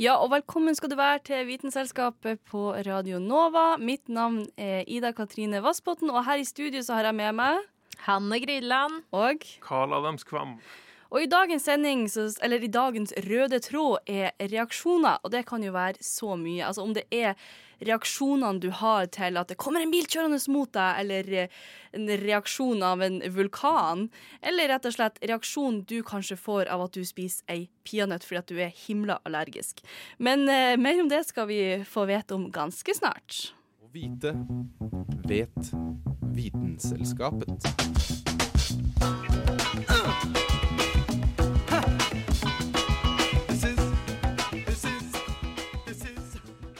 Ja, og velkommen skal du være til Vitenselskapet på Radio Nova. Mitt navn er Ida Katrine Vassbotn, og her i studio så har jeg med meg Hanne Grydeland. Og Karl Adams Kvam. Og i dagens sending, eller i dagens røde tråd, er reaksjoner. Og det kan jo være så mye. Altså om det er reaksjonene du har til at det kommer en bil kjørende mot deg, eller eh, en reaksjon av en vulkan, eller rett og slett reaksjon du kanskje får av at du spiser ei peanøtt fordi at du er himla allergisk. Men eh, mer om det skal vi få vite om ganske snart. Å vite vet Vitenselskapet.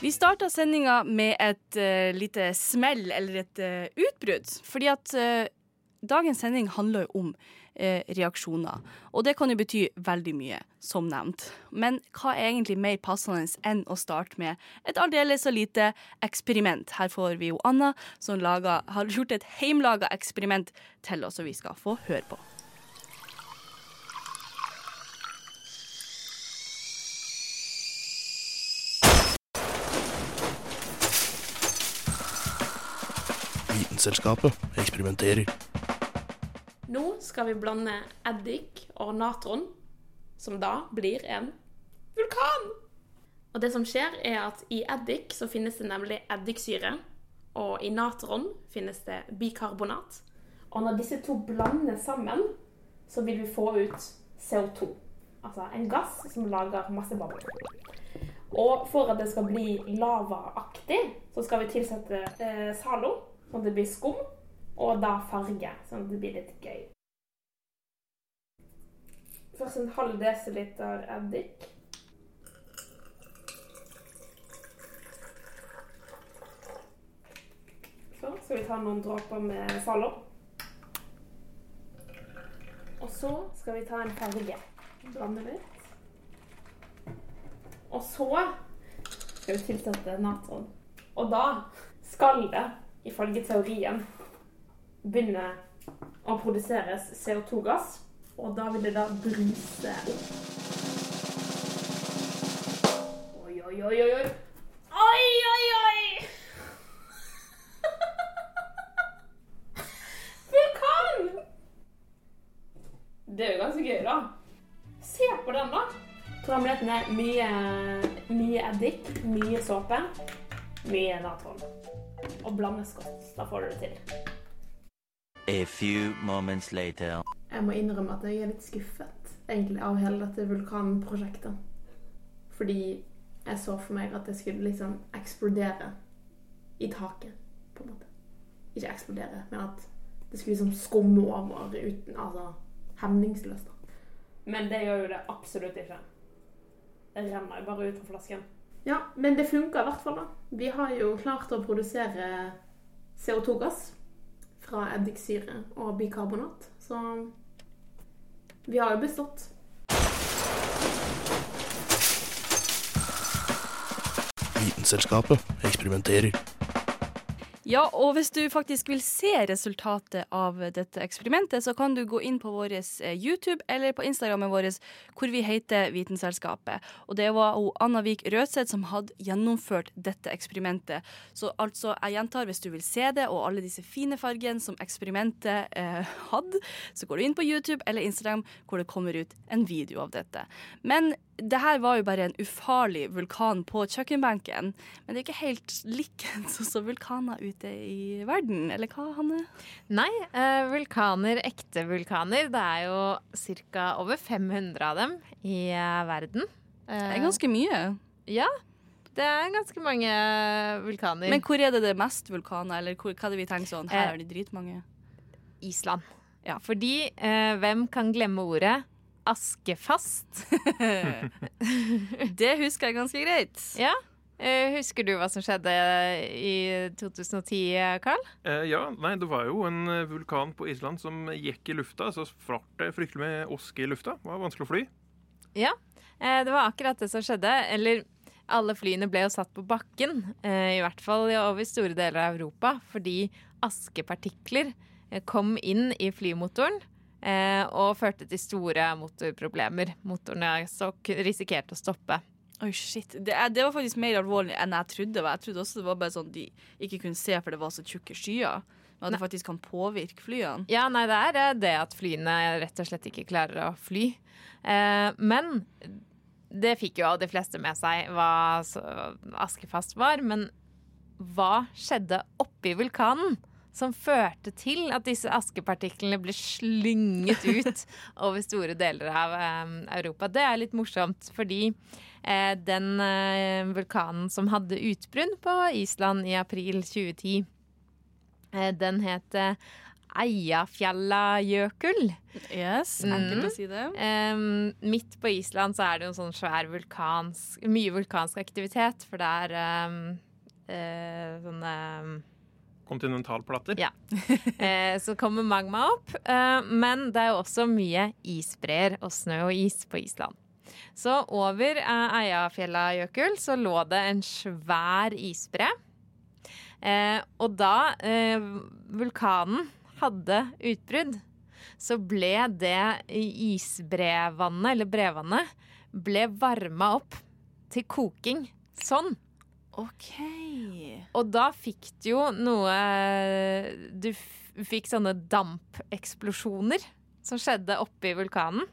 Vi starta sendinga med et uh, lite smell, eller et uh, utbrudd. Fordi at uh, dagens sending handler jo om reaksjoner. Og det kan jo bety veldig mye, som nevnt. Men hva er egentlig mer passende enn å starte med et aldeles så lite eksperiment? Her får vi jo Anna, som laget, har gjort et heimlaga eksperiment til oss, og vi skal få høre på. Vitenselskapet eksperimenterer. Nå skal vi blande eddik og natron, som da blir en vulkan. Og det som skjer, er at i eddik så finnes det nemlig eddiksyre. Og i natron finnes det bikarbonat. Og når disse to blandes sammen, så vil vi få ut CO2. Altså en gass som lager masse bobler. Og for at det skal bli lavaaktig, så skal vi tilsette eh, Zalo, sånn at det blir skum, og da farge, sånn at det blir litt gøy. Først en halv desiliter eddik. Så skal vi ta noen dråper med Zalo. Og så skal vi ta en farge. Blande litt. Og så skal vi tilsette natron. Og da skal det, ifølge teorien, begynner å produseres CO2-gass. Og da vil det da bruse. Oi, oi, oi, oi, oi. Oi, oi, oi! Vulkan! Det er jo ganske gøy, da. Se på den, da. Programmeretten er mye, mye eddik, mye såpe, mye natron. Og blandes godt. Da får du det til. A few moments later. Jeg må innrømme at jeg er litt skuffet egentlig av hele dette vulkanprosjektet. Fordi jeg så for meg at det skulle liksom eksplodere i taket, på en måte. Ikke eksplodere, men at det skulle liksom skumme over uten Altså hemningsløst. Men det gjør jo det absolutt ikke. Det renner jo bare ut av flasken. Ja, men det funker i hvert fall, da. Vi har jo klart å produsere CO2-gass fra eddiksyre og bikarbonat. Så vi har jo bestått. Vitenselskapet eksperimenterer. Ja, og hvis du faktisk vil se resultatet av dette eksperimentet, så kan du gå inn på vår eh, YouTube eller på Instagrammen vår hvor vi heter Vitenselskapet. Og det var Anna Vik Rødseth som hadde gjennomført dette eksperimentet. Så altså, jeg gjentar, hvis du vil se det og alle disse fine fargene som eksperimentet eh, hadde, så går du inn på YouTube eller Instagram hvor det kommer ut en video av dette. Men det her var jo bare en ufarlig vulkan på kjøkkenbenken. Men det er ikke helt likens som vulkaner ute i verden, eller hva, Hanne? Nei, eh, vulkaner, ekte vulkaner, det er jo ca. over 500 av dem i eh, verden. Det er ganske mye. Ja, det er ganske mange vulkaner. Men hvor er det det er mest vulkaner, eller hvor, hva er det vi tenker sånn? Her Eh, er det dritmange. Island. Ja. Fordi eh, hvem kan glemme ordet askefast. Det husker jeg ganske greit. Ja. Eh, Husker du hva som skjedde i 2010, Carl? Eh, ja, nei, det var jo en eh, vulkan på Island som gikk i lufta. Så fart det fryktelig med oske i lufta. Det var vanskelig å fly. Ja, eh, det var akkurat det som skjedde. Eller alle flyene ble jo satt på bakken, eh, i hvert fall over store deler av Europa, fordi askepartikler eh, kom inn i flymotoren og førte til store motorproblemer. Motorene risikerte å stoppe. Oi, shit. Det, det var faktisk mer alvorlig enn jeg trodde. Jeg trodde også det var bare sånn de ikke kunne se for det var så tjukke skyer. Men at det faktisk kan påvirke flyene. Ja, nei, det er eh, det at flyene rett og slett ikke klarer å fly. Eh, men det fikk jo de fleste med seg hva askefast var. Men hva skjedde oppi vulkanen som førte til at disse askepartiklene ble slynget ut over store deler av eh, Europa? Det er litt morsomt, fordi eh, den eh, vulkanen som hadde utbrudd på Island i april 2010 Eh, Den het Eiafjallajökull. Yes, enkelt å si det. Em, midt på Island så er det jo en sånn svær vulkansk Mye vulkansk aktivitet, for det er um, eh, sånne Kontinentalplater. Ja. eh, Så kommer magma opp. Eh, men det er jo også mye isbreer og snø og is på Island. Så over eh, Jøkul så lå det en svær isbre. Og da vulkanen hadde utbrudd, så ble det isbrevannet, eller brevannet, ble varma opp til koking. Sånn. OK. Og da fikk du jo noe Du fikk sånne dampeksplosjoner som skjedde oppe i vulkanen.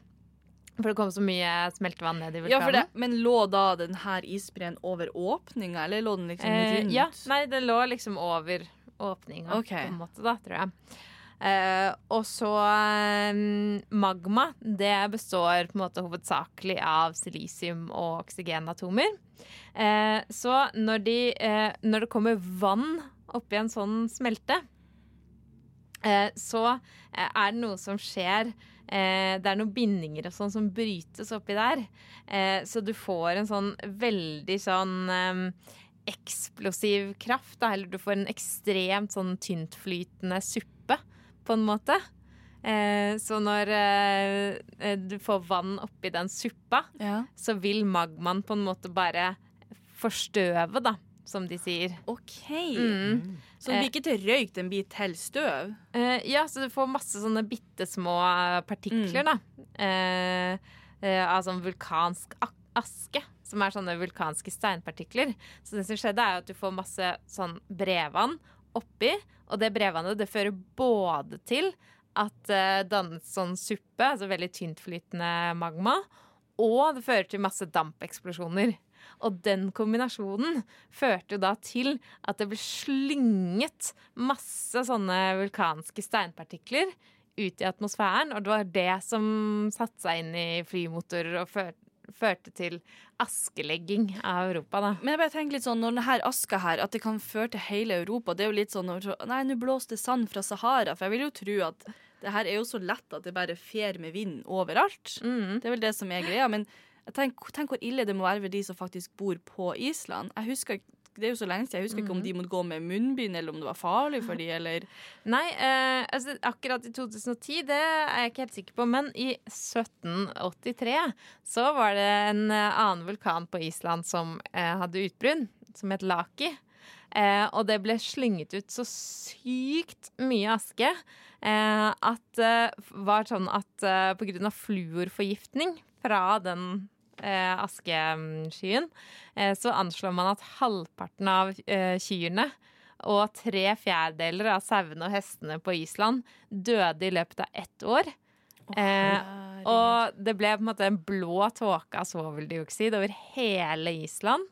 For det kom så mye smeltevann ned i vulkanen. Ja, for det, men lå da den her isbreen over åpninga, eller lå den liksom Eh, ja, nei, den lå liksom over åpninga, okay. på en måte, da, tror jeg. Eh, og så um, magma, det består på en måte hovedsakelig av silisium og oksygenatomer. Uh, så når, de, uh, når det kommer vann oppi en sånn smelte, eh, så eh, er det noe som skjer eh, Det er noen bindinger og sånn som brytes oppi der. Eh, så du får en sånn veldig sånn um, eksplosiv kraft, da, eller du får en ekstremt sånn tyntflytende suppe, på en måte. Eh, så når eh, eh, du får vann oppi den suppa, Ja. så vil magmaen på en måte bare forstøve, da, som de sier. OK. Mm. Så den blir ikke til røyk, den blir til støv? Eh, ja, så du får masse sånne bitte små partikler, da. Eh, eh, av sånn vulkansk aske, som er sånne vulkanske steinpartikler. Så det som skjedde, er at du får masse sånn brevann oppi, og det brevvannet det fører både til at det dannes sånn suppe, altså veldig tyntflytende magma, og det fører til masse dampeksplosjoner. Og den kombinasjonen førte jo da til at det ble slynget masse sånne vulkanske steinpartikler ut i atmosfæren, og det var det som satte seg inn i flymotorer og før, førte til askelegging av Europa, da. Men jeg bare tenker litt sånn, når denne aska her, at det kan føre til hele Europa, det er jo litt sånn Nei, nå blåste det sand fra Sahara, for jeg vil jo tro at det her er jo så lett at det bare fer med vind overalt. Mm. Det er vel det som er greia. Men tenk, tenk hvor ille det må være for de som faktisk bor på Island. Jeg husker, Det er jo så lenge siden, jeg husker ikke om de måtte gå med munnbind, eller om det var farlig for de, eller Nei, eh, altså, akkurat i 2010, det er jeg ikke helt sikker på, men i 1783 så var det en eh, annen vulkan på Island som eh, hadde utbrudd, som het Laki. Eh, og det ble slynget ut så sykt mye aske eh, at det var sånn at eh, av fluorforgiftning fra den eh, askeskyen, eh, så anslår man at halvparten av eh, kyrne og tre fjerdedeler av sauene og hestene på Island døde i løpet av ett år. Eh, og det ble på en måte en blå tåke av svoveldioksid over hele Island.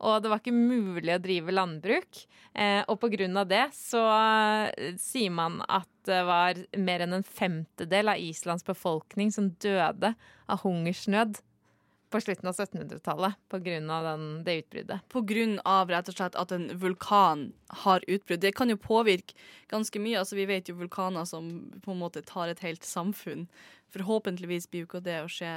Og det var ikke mulig å drive landbruk. Eh, og på grunn av det så eh, sier man at det var mer enn en femtedel av Islands befolkning som døde av hungersnød på slutten av 1700-tallet på grunn av det utbruddet. Av rett og slett at en vulkan har utbrudd. Det kan jo påvirke ganske mye. Altså, vi vet jo vulkaner som på en måte tar et helt samfunn forhåpentligvis blir jo ikke det å skje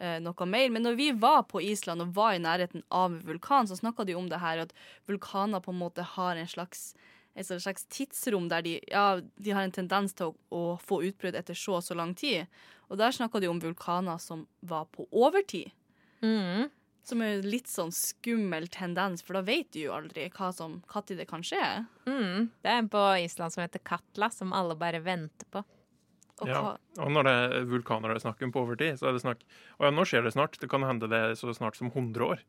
eh, noe mer. Men når vi var på Island og var i nærheten av en vulkan, så snakka de om det her at vulkaner på en måte har en slags et slags tidsrom der de, ja, de har en tendens til å, å få utbrudd etter så og så lang tid. Og der snakka de om vulkaner som var på overtid. Mm. Som er litt sånn skummel tendens, for da vet du jo aldri hva som, når det kan skje. Mm. Det er en på Island som heter Katla, som alle bare venter på. Og Ja. Og når det er vulkaner det er snakk om på overtid, så er det snakk Å ja, nå skjer det snart. Det kan hende det er så snart som 100 år.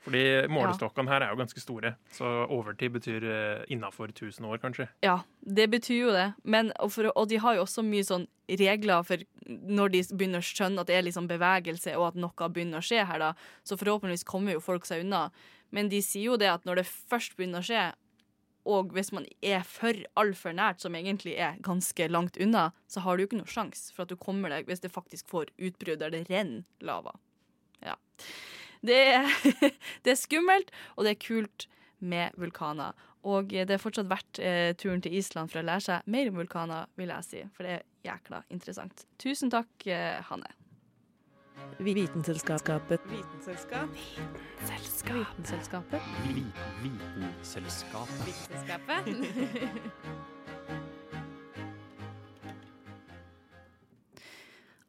Fordi målestokkene her er jo ganske store, så overtid betyr uh, innafor 1000 år, kanskje. ja, det betyr jo det. Men, og, for, og de har jo også mye sånn regler for når de begynner å skjønne at det er liksom bevegelse, og at noe begynner å skje her, da. Så forhåpentligvis kommer jo folk seg unna. Men de sier jo det at når det først begynner å skje, og hvis man er for altfor nært, som egentlig er ganske langt unna, så har du jo ikke noe sjanse for at du kommer deg hvis det faktisk får utbrudd der det renner lava. Ja. Det er, det er skummelt, og det er kult med vulkaner. Og det er fortsatt verdt eh, turen til Island for å lære seg mer om vulkaner, vil jeg si. For det er jækla interessant. Tusen takk, eh, Hanne. Vitenselskapet. Vitenselskap. Vitenselskapet. Vitenselskapet. Vitenselskapet.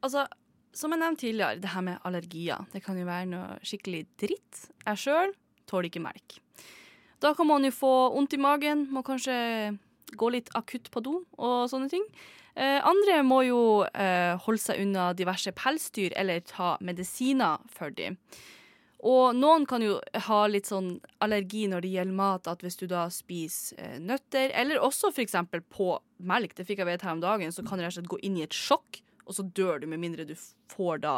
Altså, som jeg nevnte tidligere, det her med allergier. Det kan jo være noe skikkelig dritt. Jeg sjøl tåler ikke melk. Da kan man jo få vondt i magen, må kanskje gå litt akutt på do og sånne ting. Eh, andre må jo eh, holde seg unna diverse pelsdyr eller ta medisiner for dem. Og noen kan jo ha litt sånn allergi når det gjelder mat, at hvis du da spiser eh, nøtter, eller også f.eks. på melk, det fikk jeg vite her om dagen, så kan du rett og slett gå inn i et sjokk, og så dør du med mindre du får da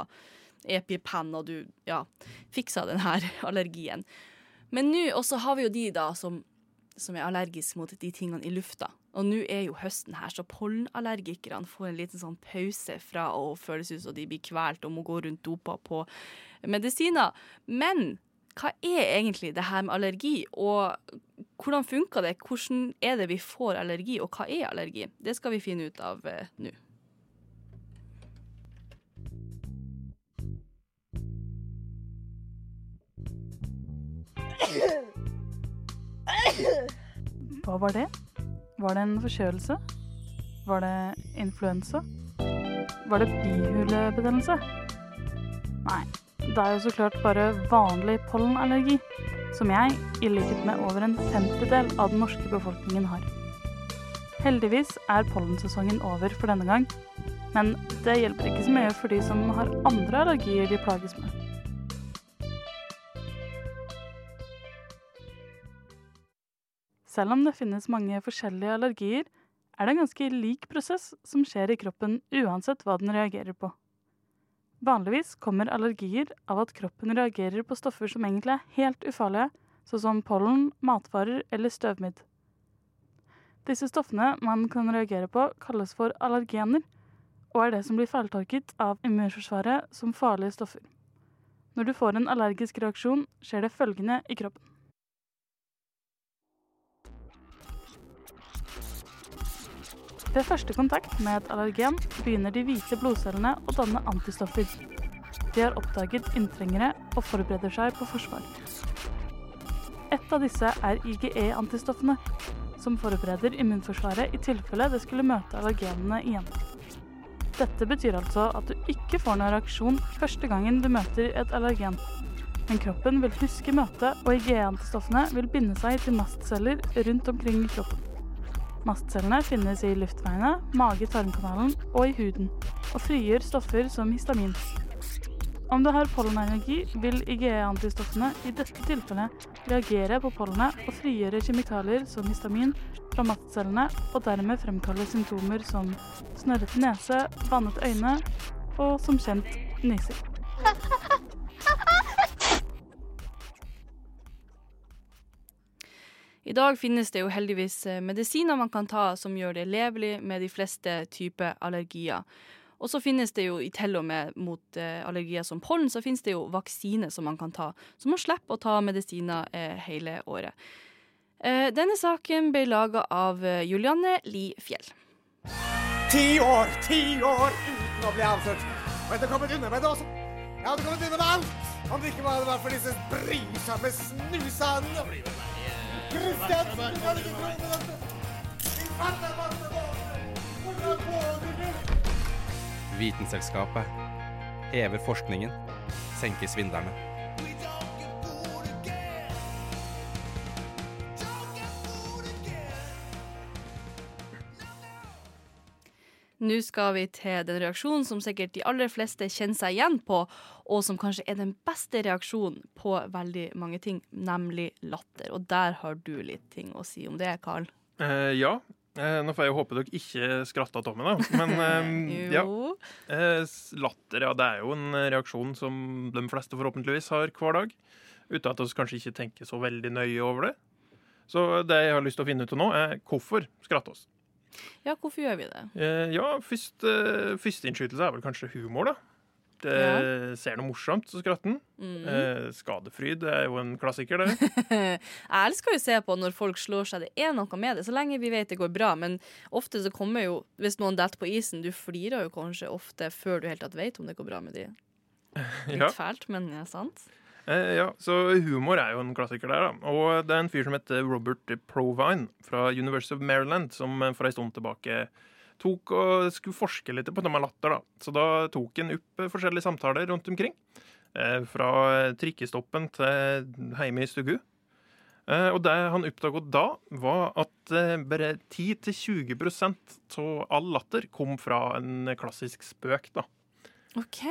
EpiPen og du ja, fikser den her allergien. Men nå og så har vi jo de da som, som er allergiske mot de tingene i lufta. Og nå er jo høsten her, så pollenallergikerne får en liten sånn pause fra å føles ut som de blir kvalt og må gå rundt dopa på medisiner. Men hva er egentlig det her med allergi, og hvordan funker det? Hvordan er det vi får allergi, og hva er allergi? Det skal vi finne ut av eh, nå. Hva var det? Var det en forkjølelse? Var det influensa? Var det bihulebetennelse? Nei, det er jo så klart bare vanlig pollenallergi, som jeg, i likhet med over en femtedel av den norske befolkningen, har. Heldigvis er pollensesongen over for denne gang, men det hjelper ikke så mye for de som har andre allergier de plages med. Selv om det finnes mange forskjellige allergier, er det en ganske lik prosess som skjer i kroppen uansett hva den reagerer på. Vanligvis kommer allergier av at kroppen reagerer på stoffer som egentlig er helt ufarlige, sånn som pollen, matvarer eller støvmidd. Disse stoffene man kan reagere på, kalles for allergener, og er det som blir feiltolket av immunforsvaret som farlige stoffer. Når du får en allergisk reaksjon, skjer det følgende i kroppen. Ved første kontakt med et allergen begynner de hvite blodcellene å danne antistoffer. De har oppdaget inntrengere og forbereder seg på forsvar. Et av disse er IGE-antistoffene, som forbereder immunforsvaret i tilfelle det skulle møte allergenene igjen. Dette betyr altså at du ikke får noen reaksjon første gangen du møter et allergen. Men kroppen vil huske møtet, og IGE-antistoffene vil binde seg til mastceller rundt omkring i kroppen. Mastcellene finnes i luftveiene, mage-tarmkanalen og i huden, og frigjør stoffer som histamin. Om du har pollenallergi, vil IGE-antistoffene i dette tilfellet reagere på pollenet og frigjøre kjemikalier som histamin fra mastcellene, og dermed fremkalle symptomer som snørrete nese, vannet øyne og som kjent nysing. I dag finnes det jo heldigvis eh, medisiner man kan ta som gjør det levelig med de fleste typer allergier. Og så finnes det jo i til og med mot eh, allergier som pollen, så finnes det jo vaksine som man kan ta. Så man slipper å ta medisiner eh, hele året. Denne saken ble laga av Julianne Li Fjell. ti år, ti år uten å bli avslørt. Og jeg hadde kommet unna med det også. Jeg hadde kommet unna med alt om det ikke var for disse brysomme snusene. Kristian, du kan ikke tro på dette. Din farte masse våpen. Hvordan våger du? Vitenselskapet hever forskningen, senker svindlerne. Nå skal vi til den reaksjonen som sikkert de aller fleste kjenner seg igjen på, og som kanskje er den beste reaksjonen på veldig mange ting, nemlig latter. Og der har du litt ting å si om det, Karl. Eh, ja. Eh, nå får jeg jo håpe dere ikke skratter av meg, da. Men eh, ja. Eh, latter, ja, det er jo en reaksjon som de fleste forhåpentligvis har hver dag. Uten at vi kanskje ikke tenker så veldig nøye over det. Så det jeg har lyst til å finne ut av nå, er hvorfor skratter oss. Ja, hvorfor gjør vi det? Eh, ja, først, eh, førsteinnskytelse er vel kanskje humor, da. Det ser noe morsomt, så skratter han. Mm. Eh, skadefryd er jo en klassiker, det. Jeg elsker jo å se på når folk slår seg. Det er noe med det, så lenge vi vet det går bra. Men ofte så kommer jo Hvis noen detter på isen, du flirer jo kanskje ofte før du helt tatt vet om det går bra med de. Litt Ja. fælt, men ja, sant. Eh, ja, så humor er jo en klassiker der, da. Og det er en fyr som heter Robert Provine fra University of Maryland, som eh, for ei stund tilbake tok og skulle forske litt på det med latter. da. Så da tok han opp eh, forskjellige samtaler rundt omkring. Eh, fra trikkestoppen til hjemme i stugu. Eh, og det han oppdaget da, var at eh, bare 10-20% av all latter kom fra en klassisk spøk. da. OK.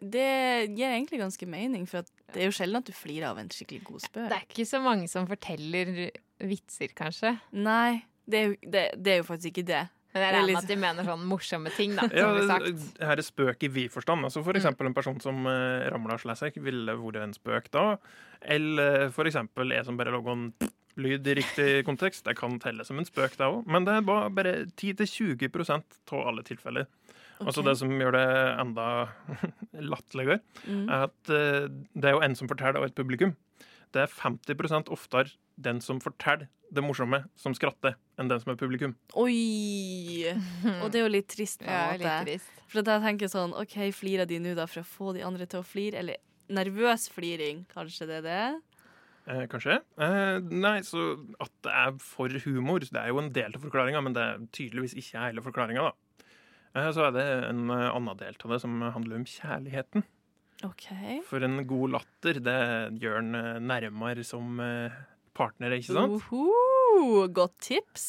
Det gir egentlig ganske mening, for at det er jo sjelden at du flirer av en skikkelig god spøk. Det er ikke så mange som forteller vitser, kanskje. Nei, det er jo, det, det er jo faktisk ikke det. Men jeg Det er regner med at de mener sånn morsomme ting, da. Ja, sagt. det her er spøk i vid forstand. Altså for eksempel en person som uh, ramla seg, ville vært en spøk da. Eller for eksempel en som bare lager en lyd i riktig kontekst. Det kan telle som en spøk, det òg. Men det er bare, bare 10-20% av alle tilfeller. Altså Det som gjør det enda latterligere, Mm. er at eh, det er jo en som forteller, og et publikum. Det er 50% oftere den som forteller det morsomme, som skratter, enn den som er publikum. Oi! Og det er jo litt trist, på en Ja, måte. litt trist. For jeg tenker sånn OK, flirer de nå da for å få de andre til å flire? Eller nervøs fliring, kanskje det er det? Eh, kanskje. Eh, nei, så at det er for humor, det er jo en del av forklaringa, men det er tydeligvis ikke hele forklaringa, da. Eh, så er det en annen del av det som handler om kjærligheten. OK. For en god latter, det gjør en eh, nærmere som eh, partnere, ikke sant? Uhu, godt tips.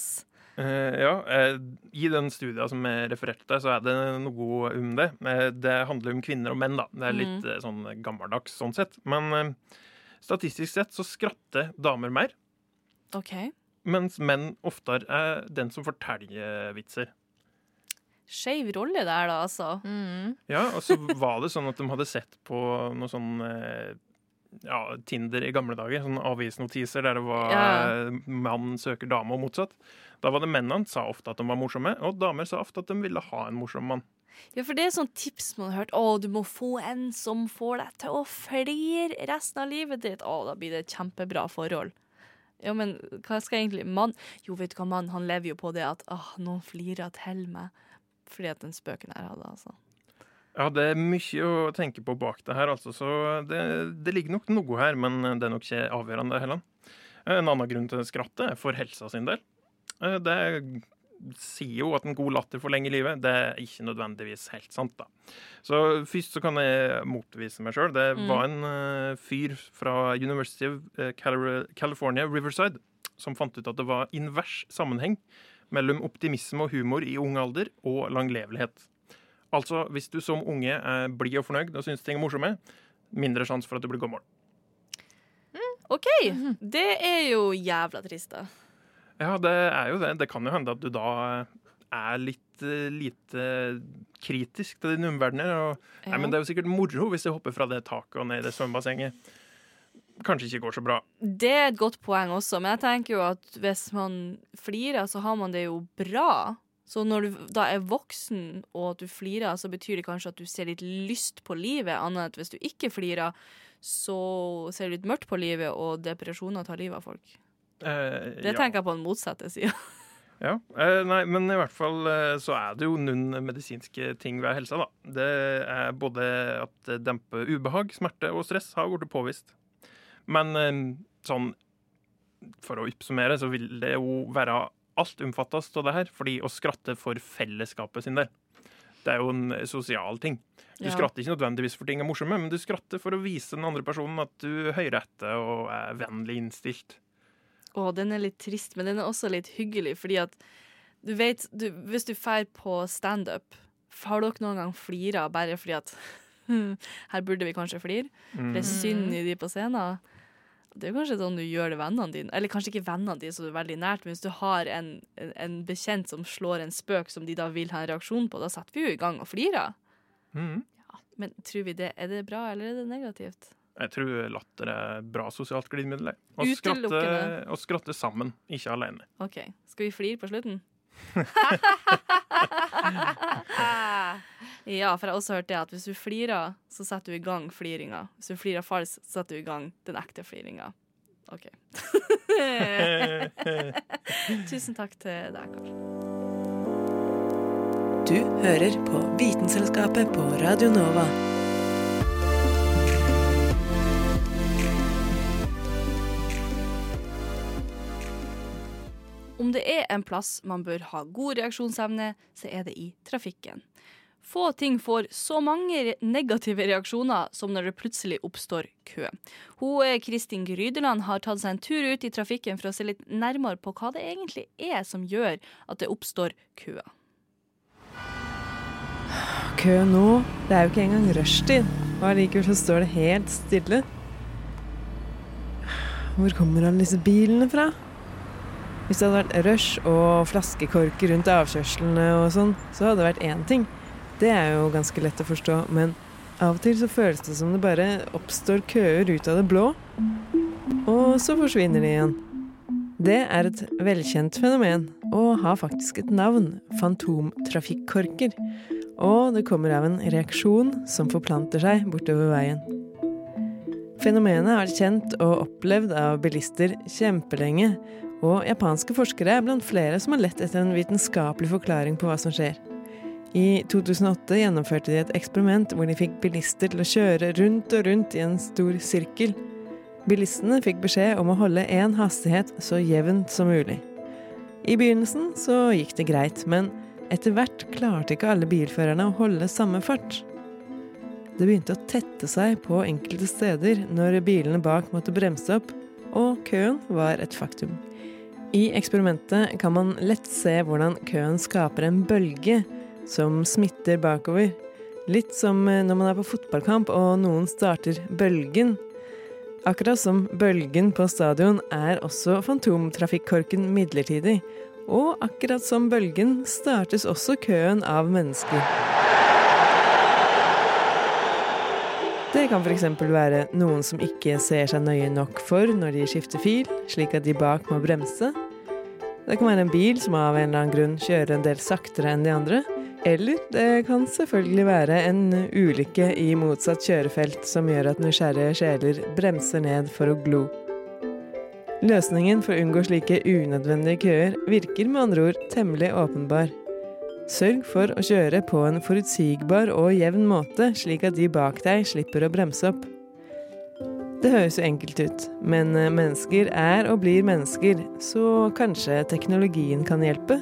Eh, ja, eh, I den studien som jeg refererte til, så er det noe om det. Eh, det handler om kvinner og menn, da. Det er litt Mm. sånn gammeldags sånn sett. Men eh, statistisk sett så skratter damer mer, OK. mens menn oftere er den som forteller vitser. Skeiv rolle der, da, altså. Ja, og så var det sånn at de hadde sett på noe sånn eh, ja, Tinder i gamle dager. Sånne avisnotiser der det var Ja. eh, mann søker dame og motsatt. Da var det mennene sa ofte at de var morsomme, og damer sa ofte at de ville ha en morsom mann. Ja, for det er sånn tips man har hørt. Å, du må få en som får deg til å flire resten av livet ditt. Å, da blir det et kjempebra forhold. Ja, men hva skal egentlig mann Jo, vet du hva, mann, han lever jo på det at åh, noen flirer til meg. Fordi at den spøken her hadde, altså. Ja, det er mye å tenke på bak det her, altså. Så det, det ligger nok noe her, men det er nok ikke avgjørende heller. En annen grunn til skrattet er for helsa sin del. Eh, Det sier jo at en god latter forlenger livet. Det er ikke nødvendigvis helt sant, da. Så først så kan jeg motvise meg sjøl. Det Mm. var en eh, fyr fra University of eh, California Riverside som fant ut at det var invers sammenheng mellom optimisme og humor i ung alder og langlevelighet. Altså, hvis du som unge er blid og fornøyd og syns ting er morsomme, mindre sjanse for at du blir gammel. OK, det er jo jævla trist, da. Ja, det er jo det. Det kan jo hende at du da er litt eh, lite kritisk til dine omverdener. Og, nei, Ja. men det er jo sikkert moro hvis jeg hopper fra det taket og ned i det svømmebassenget. Kanskje ikke går så bra. Det er et godt poeng også, men jeg tenker jo at hvis man flirer, så har man det jo bra. Så når du da er voksen og at du flirer, så betyr det kanskje at du ser litt lyst på livet, annet enn at hvis du ikke flirer, så ser du litt mørkt på livet, og depresjoner tar livet av folk. Eh, Det ja. tenker jeg på den motsatte sida. Ja, eh, nei, men i hvert fall eh, så er det jo noen medisinske ting ved helsa, da. Det er både at det demper ubehag, smerte og stress har blitt påvist. Men eh, sånn for å oppsummere så vil det jo være altomfattende av det her, fordi å skratte for fellesskapet sin del. Det er jo en sosial ting. Du Ja. skratter ikke nødvendigvis for ting er morsomme, men du skratter for å vise den andre personen at du hører etter og er vennlig innstilt. Å, den er litt trist, men den er også litt hyggelig, fordi at du vet, du, hvis du drar på standup, har dere noen gang flira bare fordi at her burde vi kanskje flire? For det er Mm. synd i de på scenen. Det er kanskje sånn du gjør det vennene dine. Eller kanskje ikke vennene dine, så du er veldig nært, men hvis du har en, en, en bekjent som slår en spøk som de da vil ha en reaksjon på, da setter vi jo i gang og flirer. Mhm. Men tror vi det, er det bra, eller er det negativt? Jeg tror latter er bra sosialt glidemiddel. Å skratte, skratte sammen, ikke alene. OK. Skal vi flire på slutten? ja, for jeg har også hørt det at hvis du flirer, så setter du i gang fliringa. Hvis du flirer falskt, så setter du i gang den ekte fliringa. OK. Tusen takk til deg, Karl. Du hører på Vitenselskapet på Radio Nova. Om det er en plass man bør ha god reaksjonsevne, så er det i trafikken. Få ting får så mange negative reaksjoner som når det plutselig oppstår kø. Hun, eh, Kristin Grydeland har tatt seg en tur ut i trafikken for å se litt nærmere på hva det egentlig er som gjør at det oppstår køer. Kø nå? Det er jo ikke engang rushtid, og allikevel så står det helt stille. Hvor kommer alle disse bilene fra? Hvis det hadde vært rush og flaskekorker rundt avkjørslene og sånn, så hadde det vært én ting. Det er jo ganske lett å forstå, men av og til så føles det som det bare oppstår køer ut av det blå, og så forsvinner de igjen. Det er et velkjent fenomen, og har faktisk et navn, fantomtrafikkorker. Og det kommer av en reaksjon som forplanter seg bortover veien. Fenomenet har vært kjent og opplevd av bilister kjempelenge, og japanske forskere er blant flere som har lett etter en vitenskapelig forklaring på hva som skjer. I 2008 gjennomførte de et eksperiment hvor de fikk bilister til å kjøre rundt og rundt i en stor sirkel. Bilistene fikk beskjed om å holde én hastighet så jevnt som mulig. I begynnelsen så gikk det greit, men etter hvert klarte ikke alle bilførerne å holde samme fart. Det begynte å tette seg på enkelte steder når bilene bak måtte bremse opp, og køen var et faktum. I eksperimentet kan man lett se hvordan køen skaper en bølge som smitter bakover. Litt som når man er på fotballkamp og noen starter bølgen. Akkurat som bølgen på stadion er også fantomtrafikkorken midlertidig. Og akkurat som bølgen startes også køen av mennesker. Det kan f.eks. være noen som ikke ser seg nøye nok for når de skifter fil, slik at de bak må bremse. Det kan være en bil som av en eller annen grunn kjører en del saktere enn de andre. Eller det kan selvfølgelig være en ulykke i motsatt kjørefelt som gjør at nysgjerrige sjeler bremser ned for å glo. Løsningen for å unngå slike unødvendige køer virker med andre ord temmelig åpenbar. Sørg for å kjøre på en forutsigbar og jevn måte, slik at de bak deg slipper å bremse opp. Det høres jo enkelt ut, men eh, mennesker er og blir mennesker, så kanskje teknologien kan hjelpe?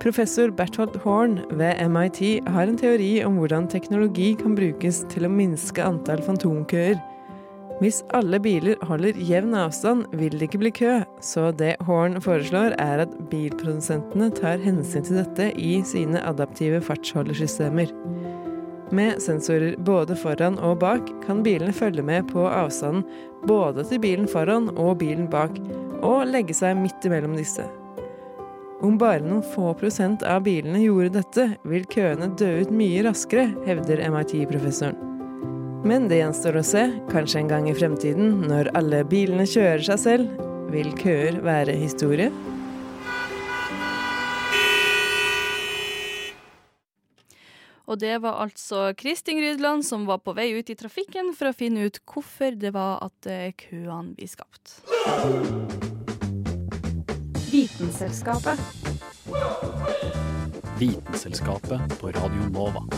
Professor Berthold Horn ved MIT har en teori om hvordan teknologi kan brukes til å minske antall fantomkøer. Hvis alle biler holder jevn avstand, vil det ikke bli kø, så det Horn foreslår er at bilprodusentene tar hensyn til dette i sine adaptive fartsholdersystemer. Med sensorer både foran og bak kan bilene følge med på avstanden både til bilen foran og bilen bak, og legge seg midt imellom disse. Om bare noen få prosent av bilene gjorde dette, vil køene dø ut mye raskere, hevder MIT-professoren. Men det gjenstår å se. Kanskje en gang i fremtiden, når alle bilene kjører seg selv, vil køer være historie? Og det var altså Kristin Grydland som var på vei ut i trafikken for å finne ut hvorfor det var at eh, køene blir skapt. Vitenselskapet. Vitenselskapet på Radio Nova.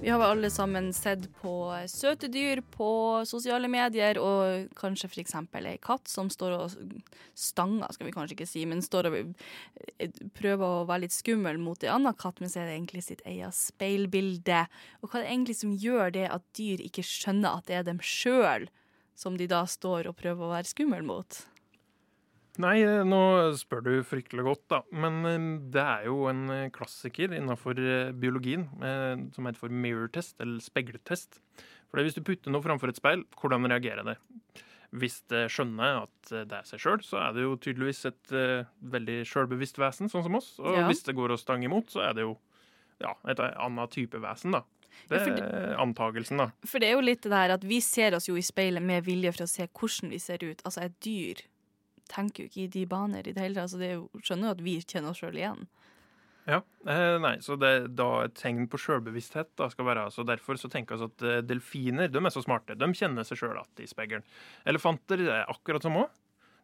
Vi har alle sammen sett på søte dyr på sosiale medier, og kanskje f.eks. ei katt som står og stanger, skal vi kanskje ikke si, men står og eh, prøver å være litt skummel mot en annen katt, men så er det egentlig sitt eget speilbilde. Og hva er det egentlig som gjør det at dyr ikke skjønner at det er dem sjøl som de da står og prøver å være skummel mot? Nei, nå spør du fryktelig godt, da. Men eh, det er jo en eh, klassiker innenfor eh, biologien som heter for mirror test, eller speiltest. For hvis du putter noe framfor et speil, hvordan reagerer det? Hvis det skjønner at det er seg sjøl, så er det jo tydeligvis et veldig sjølbevisst vesen, sånn som oss. Og Ja. hvis det går og stanger imot, så er det jo ja, et annet type vesen, da. Det Ja, er antagelsen, da. For det er jo litt det der at vi ser oss jo i speilet med vilje for å se hvordan vi ser ut. Altså, et dyr tenker jo ikke i de baner i det hele tatt. Altså, det er jo, skjønner jo at vi kjenner oss sjøl igjen. Ja, eh, nei, så det er da et tegn på sjølbevissthet skal være så Derfor så tenker vi at eh, delfiner de er så smarte. De kjenner seg sjøl igjen i speilet. Elefanter er akkurat som òg.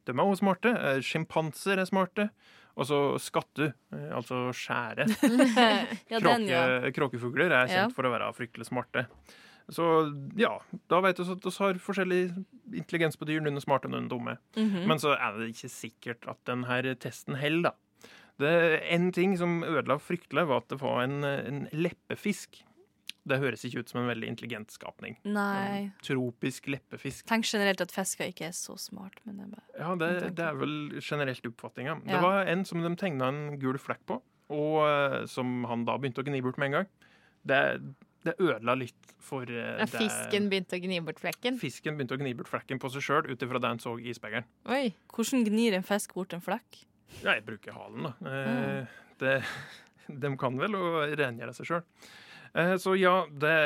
De er også smarte. Eh, Sjimpanser er smarte. Og så skattu, eh, altså skjære. Ja, Kråke, ja. Kråkefugler er kjent Ja. for å være fryktelig smarte. Så ja, da vet vi at vi har forskjellig intelligens på dyr. Noen er smarte, noen er dumme. Mhm. Men så er det ikke sikkert at denne testen holder, da. Det En ting som ødela fryktelig, var at det var en, en leppefisk. Det høres ikke ut som en veldig intelligent skapning. Nei. Tropisk leppefisk. Tenk generelt at fisker ikke er så smart, men det er bare Ja, det, det er vel generelt oppfatninga. Det var en som de tegna en gul flekk på, og eh, som han da begynte å gni bort med en gang. Det, det ødela litt for eh, Ja, det- fisken begynte å gni bort flekken. Fisken begynte å gni bort flekken på seg sjøl ut ifra det han så i speilet. Oi. Hvordan gnir en fisk bort en flekk? Ja, jeg bruker halen, da. Eh, det, de kan vel å rengjøre seg sjøl. Eh, så ja, det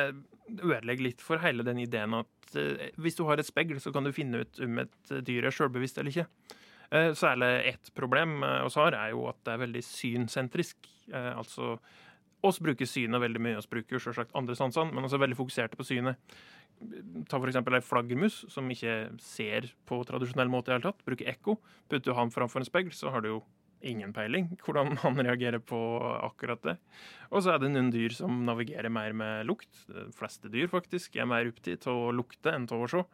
ødelegger litt for hele den ideen at eh, hvis du har et speil, så kan du finne ut om et dyr er sjølbevisst eller ikke. Eh, særlig ett problem vi oss har, er jo at det er veldig synsentrisk. Eh, altså oss bruker synet veldig mye. oss bruker selvsagt andre sansene, men også veldig fokuserte på synet. Ta eksempel ei flaggermus som ikke ser på tradisjonell måte i hele tatt. Bruker ekko. Putter du han framfor en speil, så har du jo ingen peiling hvordan han reagerer på akkurat det. Og så er det noen dyr som navigerer mer med lukt. De fleste dyr faktisk er mer opptatt av å lukte enn av å se.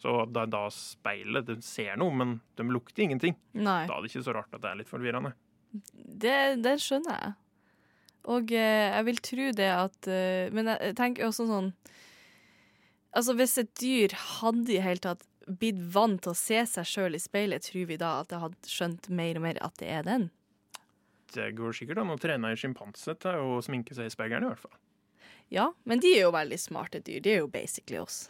Så da, da speilet De ser noe, men de lukter ingenting. Nei. Da er det ikke så rart at det er litt forvirrende. Det, det skjønner jeg. Og eh, jeg vil tro det at eh, Men jeg, tenker også sånn Altså, hvis et dyr hadde i hele tatt blitt vant til å se seg sjøl i speilet, tror vi da at det hadde skjønt mer og mer at det er den? Det går sikkert an å trene en sjimpanse til å sminke seg i speilet, i hvert fall. Ja, men de er jo veldig smarte dyr. De er jo basically oss.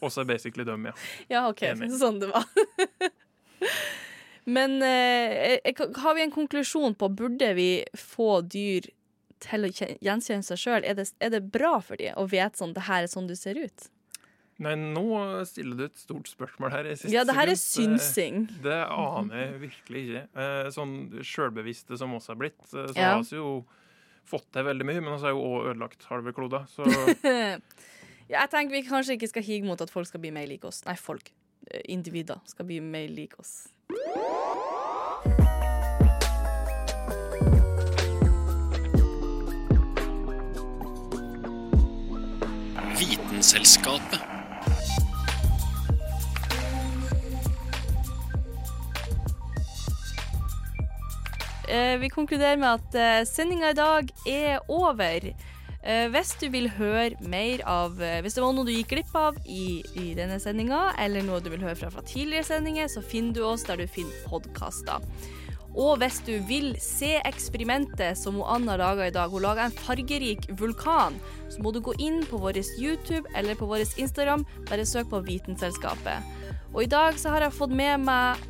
Også basically dem, ja. Ja, OK. Enig. Sånn det var. Men eh, har vi en konklusjon på burde vi få dyr til å kjen- gjenkjenne seg sjøl? Er, det- er det bra for dem å vite sånn det her er sånn du ser ut? Nei, nå stiller du et stort spørsmål her Ja, det her er synsing. Det, det aner jeg virkelig ikke. Eh, sånn sjølbevisste som oss er blitt, eh, så Ja. har vi jo fått til veldig mye, men vi har jo òg ødelagt halve kloda. Så ja, jeg tenker vi kanskje ikke skal hige mot at folk skal bli mer like oss. Nei, folk. eh, Individer skal bli mer like oss. Vitenselskapet. Eh, vi konkluderer med at eh, sendinga i dag er over. Eh, hvis du vil høre mer av Hvis det var noe du gikk glipp av i, i denne sendinga, eller noe du vil høre fra, fra tidligere sendinger, så finner du oss der du finner podkaster. Og hvis du vil se eksperimentet som Anna laga i dag, hun laga en fargerik vulkan, så må du gå inn på vår YouTube eller på vår Instagram. Bare søk på Vitenselskapet. Og i dag så har jeg fått med meg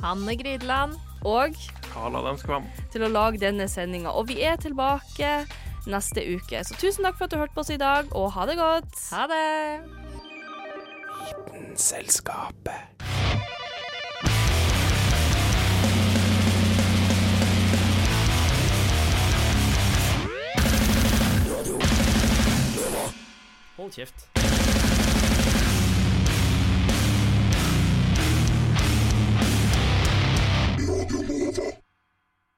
Hanne Grideland. og Karl Adam Skvam. til å lage denne sendinga. Og vi er tilbake neste uke. Så tusen takk for at du hørte på oss i dag, og ha det godt. Ha det. Selskapet. Hold kjeft.